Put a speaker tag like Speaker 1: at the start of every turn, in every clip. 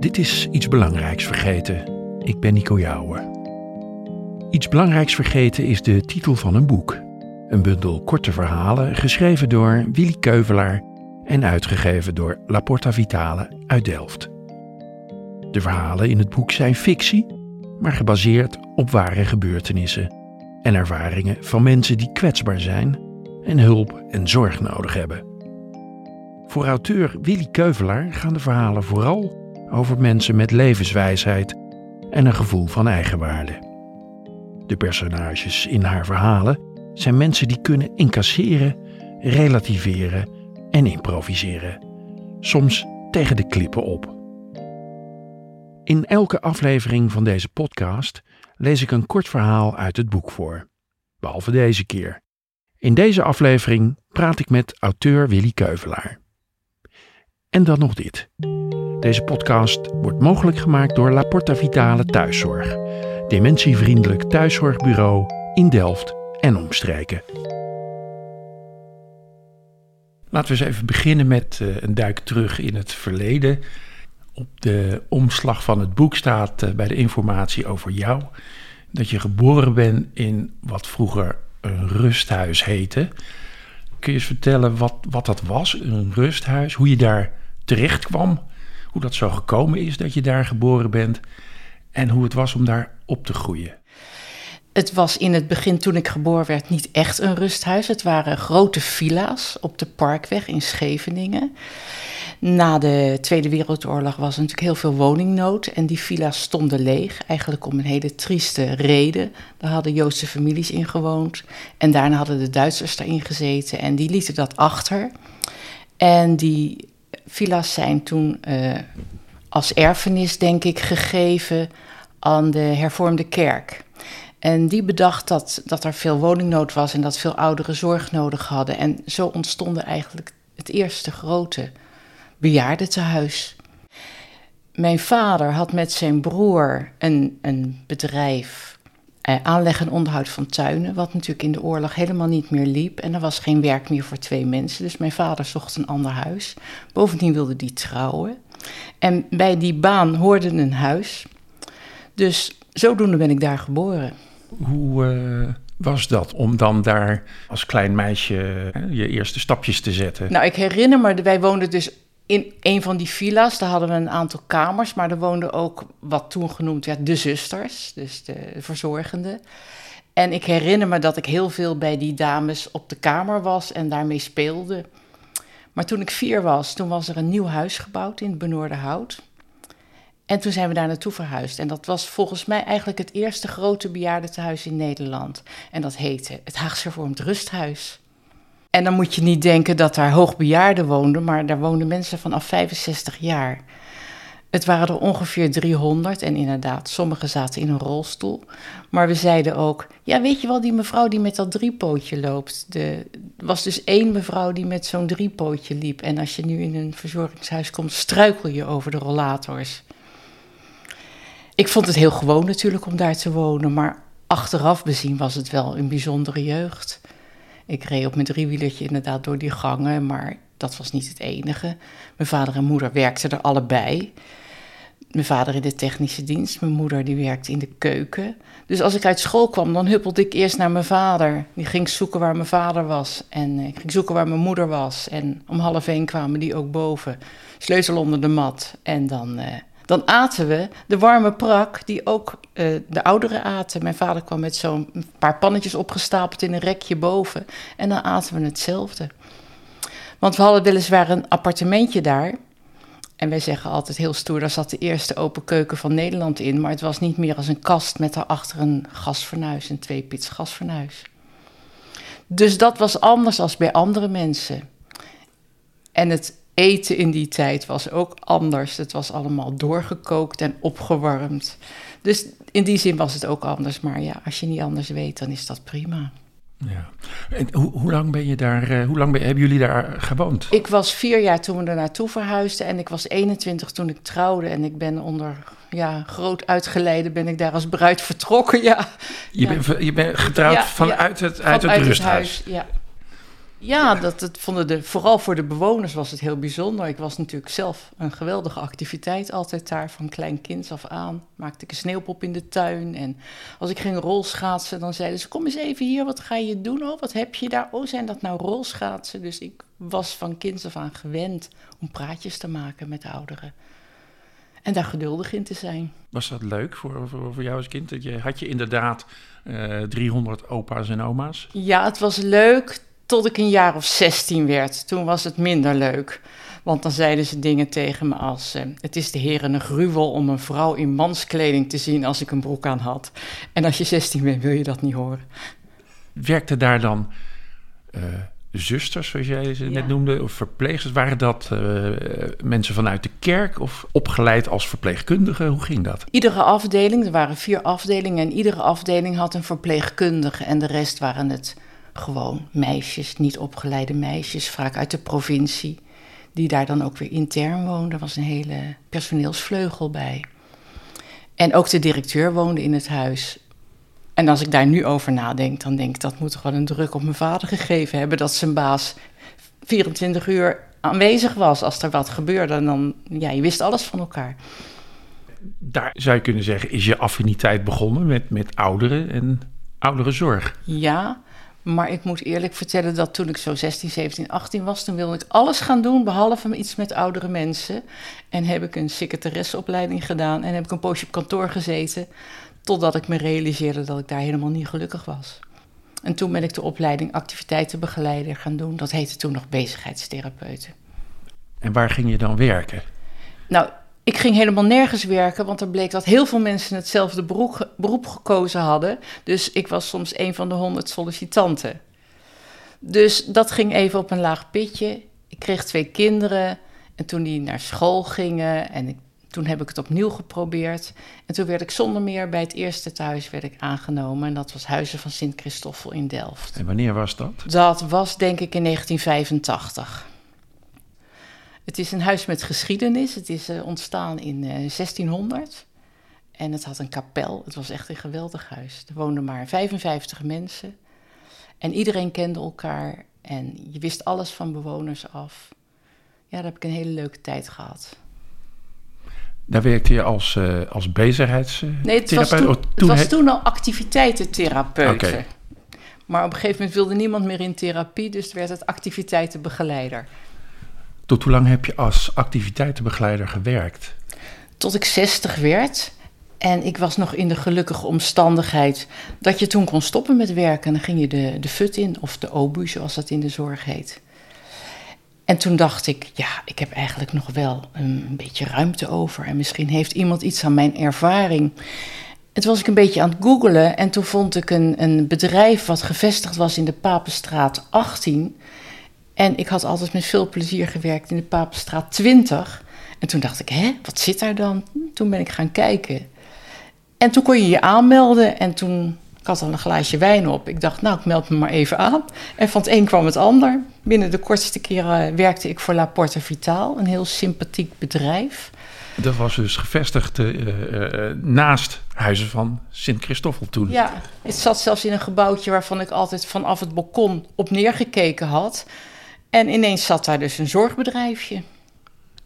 Speaker 1: Dit is Iets Belangrijks Vergeten. Ik ben Nico Jouwe. Iets Belangrijks Vergeten is de titel van een boek. Een bundel korte verhalen geschreven door Willy Keuvelaar en uitgegeven door La Porta Vitale uit Delft. De verhalen in het boek zijn fictie, maar gebaseerd op ware gebeurtenissen en ervaringen van mensen die kwetsbaar zijn en hulp en zorg nodig hebben. Voor auteur Willy Keuvelaar gaan de verhalen vooral over mensen met levenswijsheid en een gevoel van eigenwaarde. De personages in haar verhalen zijn mensen die kunnen incasseren, relativeren en improviseren, soms tegen de klippen op. In elke aflevering van deze podcast lees ik een kort verhaal uit het boek voor, behalve deze keer. In deze aflevering praat ik met auteur Willy Keuvelaar. En dan nog dit. Deze podcast wordt mogelijk gemaakt door La Porta Vitale Thuiszorg, dementievriendelijk thuiszorgbureau in Delft en omstreken. Laten we eens even beginnen met uh, een duik terug in het verleden. Op de omslag van het boek staat uh, bij de informatie over jou dat je geboren bent in wat vroeger een rusthuis heette. Kun je eens vertellen wat, wat dat was, een rusthuis, hoe je daar terecht kwam, hoe dat zo gekomen is dat je daar geboren bent en hoe het was om daar op te groeien?
Speaker 2: Het was in het begin, toen ik geboren werd, niet echt een rusthuis. Het waren grote villa's op de Parkweg in Scheveningen. Na de Tweede Wereldoorlog was er natuurlijk heel veel woningnood. En die villa's stonden leeg, eigenlijk om een hele trieste reden. Daar hadden Joodse families in gewoond. En daarna hadden de Duitsers daarin gezeten. En die lieten dat achter. En die villa's zijn toen uh, als erfenis, denk ik, gegeven aan de hervormde kerk. En die bedacht dat, dat er veel woningnood was en dat veel ouderen zorg nodig hadden. En zo ontstonden eigenlijk het eerste grote bejaardentehuis. Mijn vader had met zijn broer een, een bedrijf, eh, aanleg en onderhoud van tuinen, wat natuurlijk in de oorlog helemaal niet meer liep. En er was geen werk meer voor twee mensen, dus mijn vader zocht een ander huis. Bovendien wilde die trouwen. En bij die baan hoorde een huis. Dus zodoende ben ik daar geboren.
Speaker 1: Hoe uh, was dat om dan daar als klein meisje hè, je eerste stapjes te zetten?
Speaker 2: Nou, ik herinner me, wij woonden dus in een van die villa's. Daar hadden we een aantal kamers, maar er woonden ook wat toen genoemd werd de zusters, dus de verzorgenden. En ik herinner me dat ik heel veel bij die dames op de kamer was en daarmee speelde. Maar toen ik vier was, toen was er een nieuw huis gebouwd in het. En toen zijn we daar naartoe verhuisd. En dat was volgens mij eigenlijk het eerste grote bejaardentehuis in Nederland. En dat heette het Haagse Hervormd Rusthuis. En dan moet je niet denken dat daar hoogbejaarden woonden, maar daar woonden mensen vanaf 65 jaar. Het waren er ongeveer 300 en inderdaad, sommigen zaten in een rolstoel. Maar we zeiden ook, ja weet je wel, die mevrouw die met dat driepootje loopt. Er was dus één mevrouw die met zo'n driepootje liep. En als je nu in een verzorgingshuis komt, struikel je over de rollators. Ik vond het heel gewoon natuurlijk om daar te wonen, maar achteraf bezien was het wel een bijzondere jeugd. Ik reed op mijn driewielertje inderdaad door die gangen, maar dat was niet het enige. Mijn vader en moeder werkten er allebei. Mijn vader in de technische dienst, mijn moeder die werkte in de keuken. Dus als ik uit school kwam, dan huppelde ik eerst naar mijn vader. Die ging zoeken waar mijn vader was en ik ging zoeken waar mijn moeder was. En om half één kwamen die ook boven, sleutel onder de mat en dan... Uh, dan aten we de warme prak die ook uh, de ouderen aten. Mijn vader kwam met zo'n paar pannetjes opgestapeld in een rekje boven. En dan aten we hetzelfde. Want we hadden weliswaar een appartementje daar. En wij zeggen altijd heel stoer, daar zat de eerste open keuken van Nederland in. Maar het was niet meer als een kast met daarachter een gasfornuis, een twee-pits gasfornuis. Dus dat was anders dan bij andere mensen. En het eten in die tijd was ook anders. Het was allemaal doorgekookt en opgewarmd. Dus in die zin was het ook anders. Maar ja, als je niet anders weet, dan is dat prima.
Speaker 1: Ja. En hoe, hoe lang ben je daar, uh, hoe lang ben, hebben jullie daar gewoond?
Speaker 2: Ik was vier jaar toen we er naartoe verhuisden en ik was 21 toen ik trouwde. En ik ben onder ja, groot uitgeleide ben ik daar als bruid vertrokken, ja.
Speaker 1: Je,
Speaker 2: ja.
Speaker 1: Bent, je bent getrouwd
Speaker 2: Ja,
Speaker 1: vanuit
Speaker 2: ja.
Speaker 1: het, uit het rusthuis?
Speaker 2: huis, ja. Ja, dat, het vonden de, vooral voor de bewoners was het heel bijzonder. Ik was natuurlijk zelf een geweldige activiteit altijd daar, van klein kind af aan. Maakte ik een sneeuwpop in de tuin en als ik ging rolschaatsen, dan zeiden ze, kom eens even hier, wat ga je doen? Oh, wat heb je daar? Oh, zijn dat nou rolschaatsen? Dus ik was van kind af aan gewend om praatjes te maken met ouderen. En daar geduldig in te zijn.
Speaker 1: Was dat leuk voor, voor, voor jou als kind? Dat je, had je inderdaad uh, 300 opa's en oma's?
Speaker 2: Ja, het was leuk tot ik een jaar of 16 werd. Toen was het minder leuk. Want dan zeiden ze dingen tegen me als: uh, Het is de heren een gruwel om een vrouw in manskleding te zien als ik een broek aan had. En als je 16 bent, wil je dat niet horen.
Speaker 1: Werkte daar dan uh, zusters, zoals jij ze net noemde, of verpleegsters? Waren dat uh, mensen vanuit de kerk of opgeleid als verpleegkundige? Hoe ging dat?
Speaker 2: Iedere afdeling, er waren vier afdelingen en iedere afdeling had een verpleegkundige en de rest waren het gewoon meisjes, niet opgeleide meisjes, vaak uit de provincie, die daar dan ook weer intern woonden. Er was een hele personeelsvleugel bij. En ook de directeur woonde in het huis. En als ik daar nu over nadenk, dan denk ik dat moet toch wel een druk op mijn vader gegeven hebben dat zijn baas 24 uur aanwezig was als er wat gebeurde. Dan, ja, je wist alles van elkaar.
Speaker 1: Daar zou je kunnen zeggen, is je affiniteit begonnen met, met ouderen en ouderenzorg?
Speaker 2: Ja, maar ik moet eerlijk vertellen dat toen ik zo 16, 17, 18 was, toen wilde ik alles gaan doen behalve iets met oudere mensen. En heb ik een secretaresseopleiding gedaan en heb ik een poosje op kantoor gezeten, totdat ik me realiseerde dat ik daar helemaal niet gelukkig was. En toen ben ik de opleiding activiteitenbegeleider gaan doen. Dat heette toen nog bezigheidstherapeuten.
Speaker 1: En waar ging je dan werken?
Speaker 2: Nou, ik ging helemaal nergens werken, want er bleek dat heel veel mensen hetzelfde beroep, beroep gekozen hadden. Dus ik was soms een van de honderd sollicitanten. Dus dat ging even op een laag pitje. Ik kreeg twee kinderen en toen die naar school gingen en ik, toen heb ik het opnieuw geprobeerd. En toen werd ik zonder meer bij het eerste thuis werd ik aangenomen en dat was Huizen van Sint Christoffel in Delft.
Speaker 1: En wanneer was dat?
Speaker 2: Dat was denk ik in 1985. Het is een huis met geschiedenis. Het is uh, ontstaan in uh, 1600. En het had een kapel. Het was echt een geweldig huis. Er woonden maar 55 mensen. En iedereen kende elkaar. En je wist alles van bewoners af. Ja, daar heb ik een hele leuke tijd gehad.
Speaker 1: Daar werkte je als, uh, als bezigheidstherapeut?
Speaker 2: Nee, het was toen, oh, toen, het was toen al activiteitentherapeut. Okay. Maar op een gegeven moment wilde niemand meer in therapie, dus werd het activiteitenbegeleider.
Speaker 1: Tot hoe lang heb je als activiteitenbegeleider gewerkt?
Speaker 2: Tot ik 60 werd. En ik was nog in de gelukkige omstandigheid dat je toen kon stoppen met werken. Dan ging je de, de FUT in, of de OBU, zoals dat in de zorg heet. En toen dacht ik, ja, ik heb eigenlijk nog wel een, beetje ruimte over. En misschien heeft iemand iets aan mijn ervaring. En toen was ik een beetje aan het googelen en toen vond ik een, een bedrijf wat gevestigd was in de Papenstraat 18. En ik had altijd met veel plezier gewerkt in de Papenstraat 20. En toen dacht ik, hè, wat zit daar dan? Toen ben ik gaan kijken. En toen kon je je aanmelden en toen ik had al een glaasje wijn op. Ik dacht, nou, ik meld me maar even aan. En van het een kwam het ander. Binnen de kortste keren werkte ik voor La Porte Vitaal, een heel sympathiek bedrijf.
Speaker 1: Dat was dus gevestigd uh, uh, naast Huizen van Sint Christoffel toen.
Speaker 2: Ja, het zat zelfs in een gebouwtje waarvan ik altijd vanaf het balkon op neergekeken had. En ineens zat daar dus een zorgbedrijfje.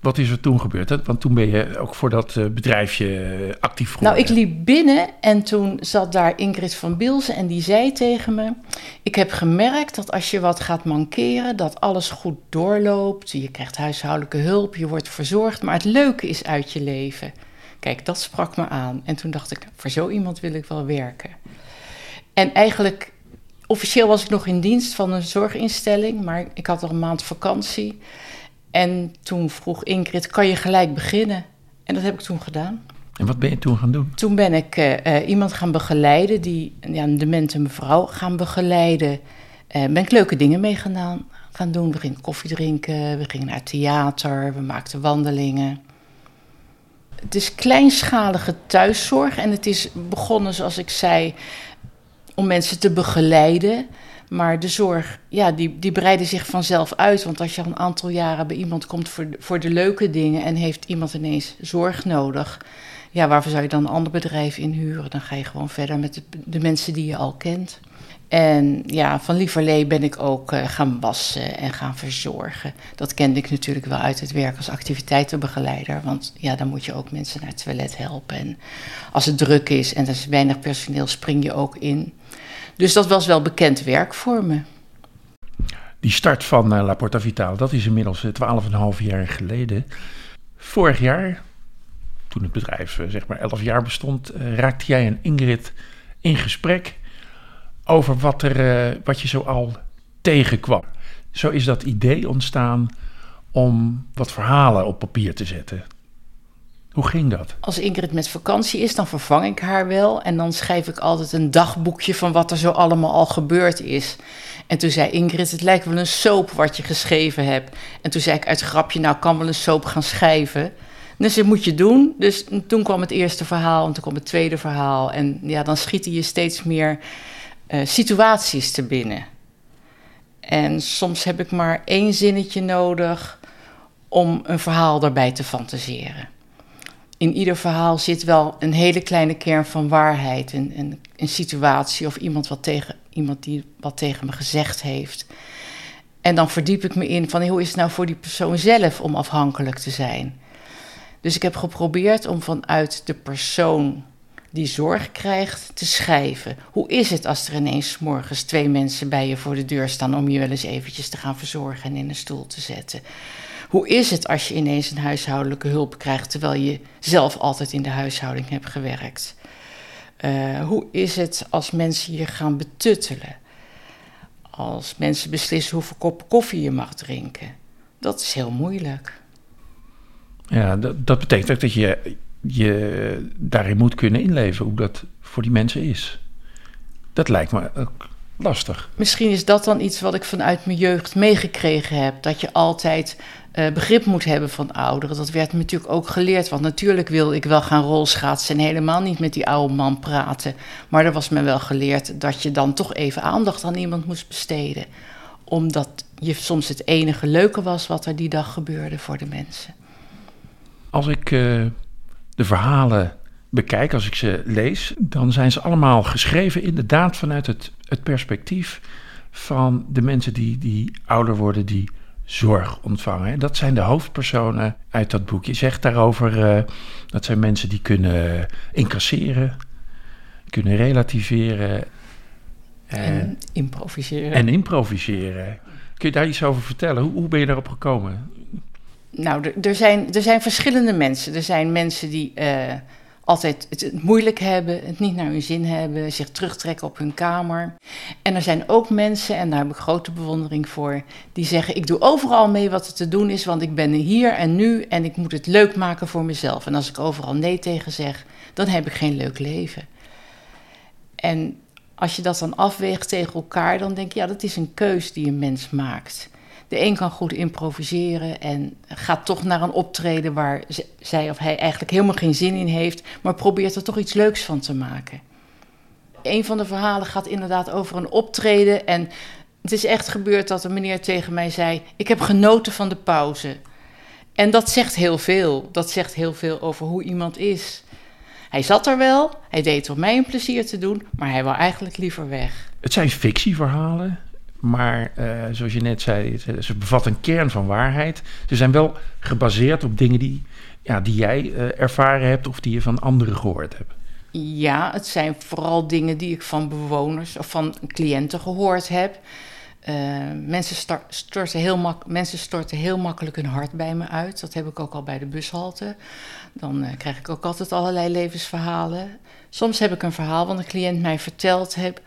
Speaker 1: Wat is er toen gebeurd? Want toen ben je ook voor dat eh, bedrijfje eh, actief geworden.
Speaker 2: Nou, ik liep binnen en toen zat daar Ingrid van Bielsen en die zei tegen me... ik heb gemerkt dat als je wat gaat mankeren, dat alles goed doorloopt. Je krijgt huishoudelijke hulp, je wordt verzorgd, maar het leuke is uit je leven. Kijk, dat sprak me aan. En toen dacht ik, voor zo iemand wil ik wel werken. En eigenlijk officieel was ik nog in dienst van een zorginstelling, maar ik had al een maand vakantie. En toen vroeg Ingrid, kan je gelijk beginnen? En dat heb ik toen gedaan.
Speaker 1: En wat ben je toen gaan doen?
Speaker 2: Toen ben ik uh, iemand gaan begeleiden, die, ja, een demente mevrouw gaan begeleiden. Uh, ben ik leuke dingen mee gedaan, gaan doen. We gingen koffie drinken, we gingen naar theater, we maakten wandelingen. Het is kleinschalige thuiszorg en het is begonnen, zoals ik zei, om mensen te begeleiden. Maar de zorg, ja, die, die breidde zich vanzelf uit. Want als je al een aantal jaren bij iemand komt voor, voor de leuke dingen en heeft iemand ineens zorg nodig, ja, waarvoor zou je dan een ander bedrijf inhuren? Dan ga je gewoon verder met de, mensen die je al kent. En ja, van lieverlee ben ik ook uh, gaan wassen en gaan verzorgen. Dat kende ik natuurlijk wel uit het werk als activiteitenbegeleider. Want ja, dan moet je ook mensen naar het toilet helpen. En als het druk is en er is weinig personeel, spring je ook in. Dus dat was wel bekend werk voor me.
Speaker 1: Die start van uh, La Porta Vitale, dat is inmiddels 12,5 jaar geleden. Vorig jaar, toen het bedrijf zeg maar 11 jaar bestond, raakte jij en Ingrid in gesprek over wat, er, wat je zo al tegenkwam. Zo is dat idee ontstaan om wat verhalen op papier te zetten. Hoe ging dat?
Speaker 2: Als Ingrid met vakantie is, dan vervang ik haar wel. En dan schrijf ik altijd een dagboekje van wat er zo allemaal al gebeurd is. En toen zei Ingrid, het lijkt wel een soap wat je geschreven hebt. En toen zei ik uit grapje, nou kan wel een soap gaan schrijven. Dus dat moet je doen. Dus toen kwam het eerste verhaal en toen kwam het tweede verhaal. En ja, dan schieten je steeds meer uh, situaties te binnen. En soms heb ik maar één zinnetje nodig om een verhaal daarbij te fantaseren. In ieder verhaal zit wel een hele kleine kern van waarheid. Een, een, een situatie of iemand, wat tegen, iemand die wat tegen me gezegd heeft. En dan verdiep ik me in van hoe is het nou voor die persoon zelf om afhankelijk te zijn. Dus ik heb geprobeerd om vanuit de persoon die zorg krijgt te schrijven. Hoe is het als er ineens morgens twee mensen bij je voor de deur staan om je wel eens eventjes te gaan verzorgen en in een stoel te zetten? Hoe is het als je ineens een huishoudelijke hulp krijgt terwijl je zelf altijd in de huishouding hebt gewerkt? Uh, hoe is het als mensen je gaan betuttelen? Als mensen beslissen hoeveel kop koffie je mag drinken? Dat is heel moeilijk.
Speaker 1: Ja, dat, dat betekent ook dat je je daarin moet kunnen inleven hoe dat voor die mensen is. Dat lijkt me ook lastig.
Speaker 2: Misschien is dat dan iets wat ik vanuit mijn jeugd meegekregen heb. Dat je altijd uh, begrip moet hebben van ouderen. Dat werd me natuurlijk ook geleerd. Want natuurlijk wil ik wel gaan rolschaatsen en helemaal niet met die oude man praten. Maar er was me wel geleerd dat je dan toch even aandacht aan iemand moest besteden. Omdat je soms het enige leuke was wat er die dag gebeurde voor de mensen.
Speaker 1: Als ik uh, de verhalen bekijk, als ik ze lees, dan zijn ze allemaal geschreven inderdaad vanuit het, het perspectief van de mensen die, die ouder worden, die zorg ontvangen. Dat zijn de hoofdpersonen uit dat boek. Je zegt daarover, uh, dat zijn mensen die kunnen incasseren, kunnen relativeren.
Speaker 2: Uh, en improviseren.
Speaker 1: En improviseren. Kun je daar iets over vertellen? Hoe, hoe ben je daarop gekomen?
Speaker 2: Nou, er zijn, er zijn verschillende mensen. Er zijn mensen die uh, altijd het, moeilijk hebben, het niet naar hun zin hebben, zich terugtrekken op hun kamer. En er zijn ook mensen, en daar heb ik grote bewondering voor, die zeggen: Ik doe overal mee wat er te doen is, want ik ben hier en nu en ik moet het leuk maken voor mezelf. En als ik overal nee tegen zeg, dan heb ik geen leuk leven. En als je dat dan afweegt tegen elkaar, dan denk je: ja, dat is een keus die een mens maakt. De een kan goed improviseren en gaat toch naar een optreden waar zij of hij eigenlijk helemaal geen zin in heeft, maar probeert er toch iets leuks van te maken. Een van de verhalen gaat inderdaad over een optreden en het is echt gebeurd dat een meneer tegen mij zei: Ik heb genoten van de pauze. En dat zegt heel veel. Dat zegt heel veel over hoe iemand is. Hij zat er wel, hij deed om mij een plezier te doen, maar hij wou eigenlijk liever weg.
Speaker 1: Het zijn fictieverhalen. Maar uh, zoals je net zei, ze bevatten een kern van waarheid. Ze zijn wel gebaseerd op dingen die, ja, die jij uh, ervaren hebt of die je van anderen gehoord hebt.
Speaker 2: Ja, het zijn vooral dingen die ik van bewoners of van cliënten gehoord heb. Uh, mensen, storten heel mensen storten heel makkelijk hun hart bij me uit. Dat heb ik ook al bij de bushalte. Dan krijg ik ook altijd allerlei levensverhalen. Soms heb ik een verhaal wat een cliënt mij verteld heeft,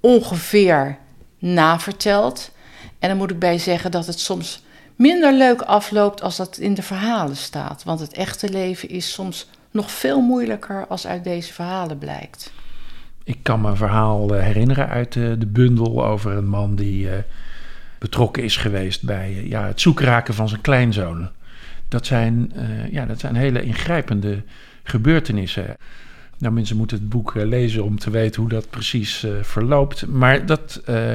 Speaker 2: ongeveer naverteld. En dan moet ik bij zeggen dat het soms minder leuk afloopt als dat in de verhalen staat. Want het echte leven is soms nog veel moeilijker als uit deze verhalen blijkt.
Speaker 1: Ik kan me een verhaal eh, herinneren uit de, de bundel over een man die uh, betrokken is geweest bij ja, het zoekraken van zijn kleinzoon. Dat zijn, ja, dat zijn hele ingrijpende gebeurtenissen. Nou, mensen moeten het boek eh, lezen om te weten hoe dat precies uh, verloopt. Maar dat uh,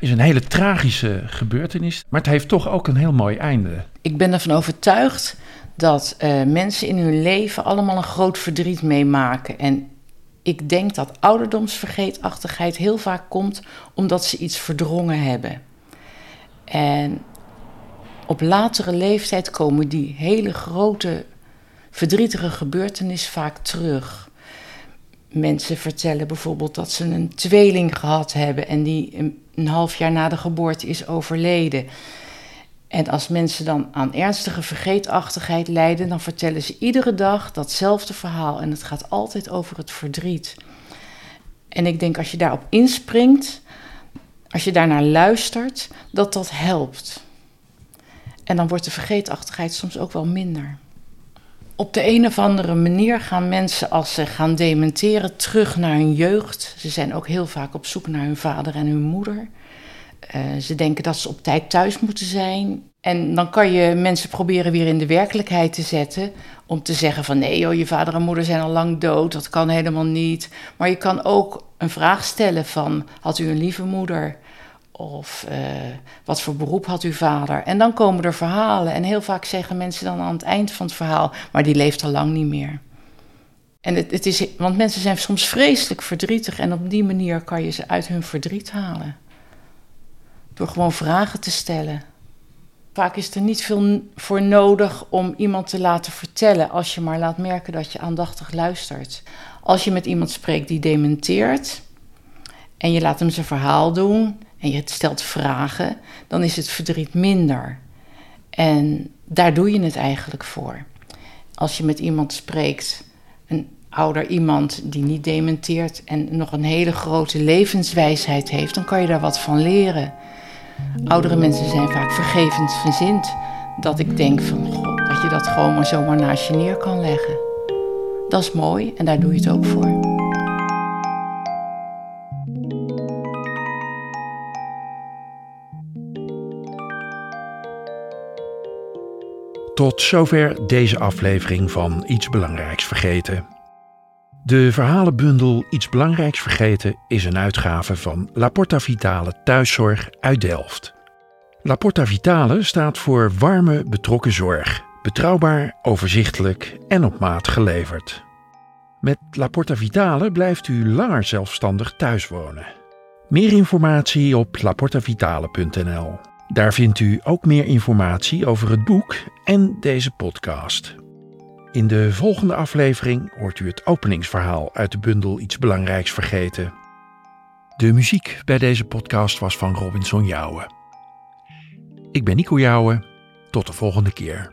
Speaker 1: is een hele tragische gebeurtenis. Maar het heeft toch ook een heel mooi einde.
Speaker 2: Ik ben ervan overtuigd dat mensen in hun leven allemaal een groot verdriet meemaken. En ik denk dat ouderdomsvergeetachtigheid heel vaak komt omdat ze iets verdrongen hebben. En op latere leeftijd komen die hele grote verdrietige gebeurtenissen vaak terug. Mensen vertellen bijvoorbeeld dat ze een tweeling gehad hebben en die een, een half jaar na de geboorte is overleden. En als mensen dan aan ernstige vergeetachtigheid lijden, dan vertellen ze iedere dag datzelfde verhaal. En het gaat altijd over het verdriet. En ik denk als je daarop inspringt, als je daarnaar luistert, dat dat helpt. En dan wordt de vergeetachtigheid soms ook wel minder. Op de een of andere manier gaan mensen, als ze gaan dementeren, terug naar hun jeugd. Ze zijn ook heel vaak op zoek naar hun vader en hun moeder. Uh, ze denken dat ze op tijd thuis moeten zijn. En dan kan je mensen proberen weer in de werkelijkheid te zetten. Om te zeggen van nee joh, je vader en moeder zijn al lang dood, dat kan helemaal niet. Maar je kan ook een vraag stellen van had u een lieve moeder? Of uh, wat voor beroep had uw vader? En dan komen er verhalen. En heel vaak zeggen mensen dan aan het eind van het verhaal, maar die leeft al lang niet meer. En het, het is, want mensen zijn soms vreselijk verdrietig en op die manier kan je ze uit hun verdriet halen. Door gewoon vragen te stellen. Vaak is er niet veel voor nodig om iemand te laten vertellen als je maar laat merken dat je aandachtig luistert. Als je met iemand spreekt die dementeert en je laat hem zijn verhaal doen en je stelt vragen, dan is het verdriet minder. En daar doe je het eigenlijk voor. Als je met iemand spreekt, een ouder iemand die niet dementeert en nog een hele grote levenswijsheid heeft, dan kan je daar wat van leren. Oudere mensen zijn vaak vergevensgezind. Dat ik denk van, dat je dat gewoon maar zomaar naast je neer kan leggen. Dat is mooi en daar doe je het ook voor.
Speaker 1: Tot zover deze aflevering van Iets Belangrijks Vergeten. De verhalenbundel Iets Belangrijks Vergeten is een uitgave van La Porta Vitale Thuiszorg uit Delft. La Porta Vitale staat voor warme, betrokken zorg. Betrouwbaar, overzichtelijk en op maat geleverd. Met La Porta Vitale blijft u langer zelfstandig thuis wonen. Meer informatie op laportavitale.nl. Daar vindt u ook meer informatie over het boek en deze podcast. In de volgende aflevering hoort u het openingsverhaal uit de bundel Iets Belangrijks Vergeten. De muziek bij deze podcast was van Robinson Jouwen. Ik ben Nico Jouwen. Tot de volgende keer.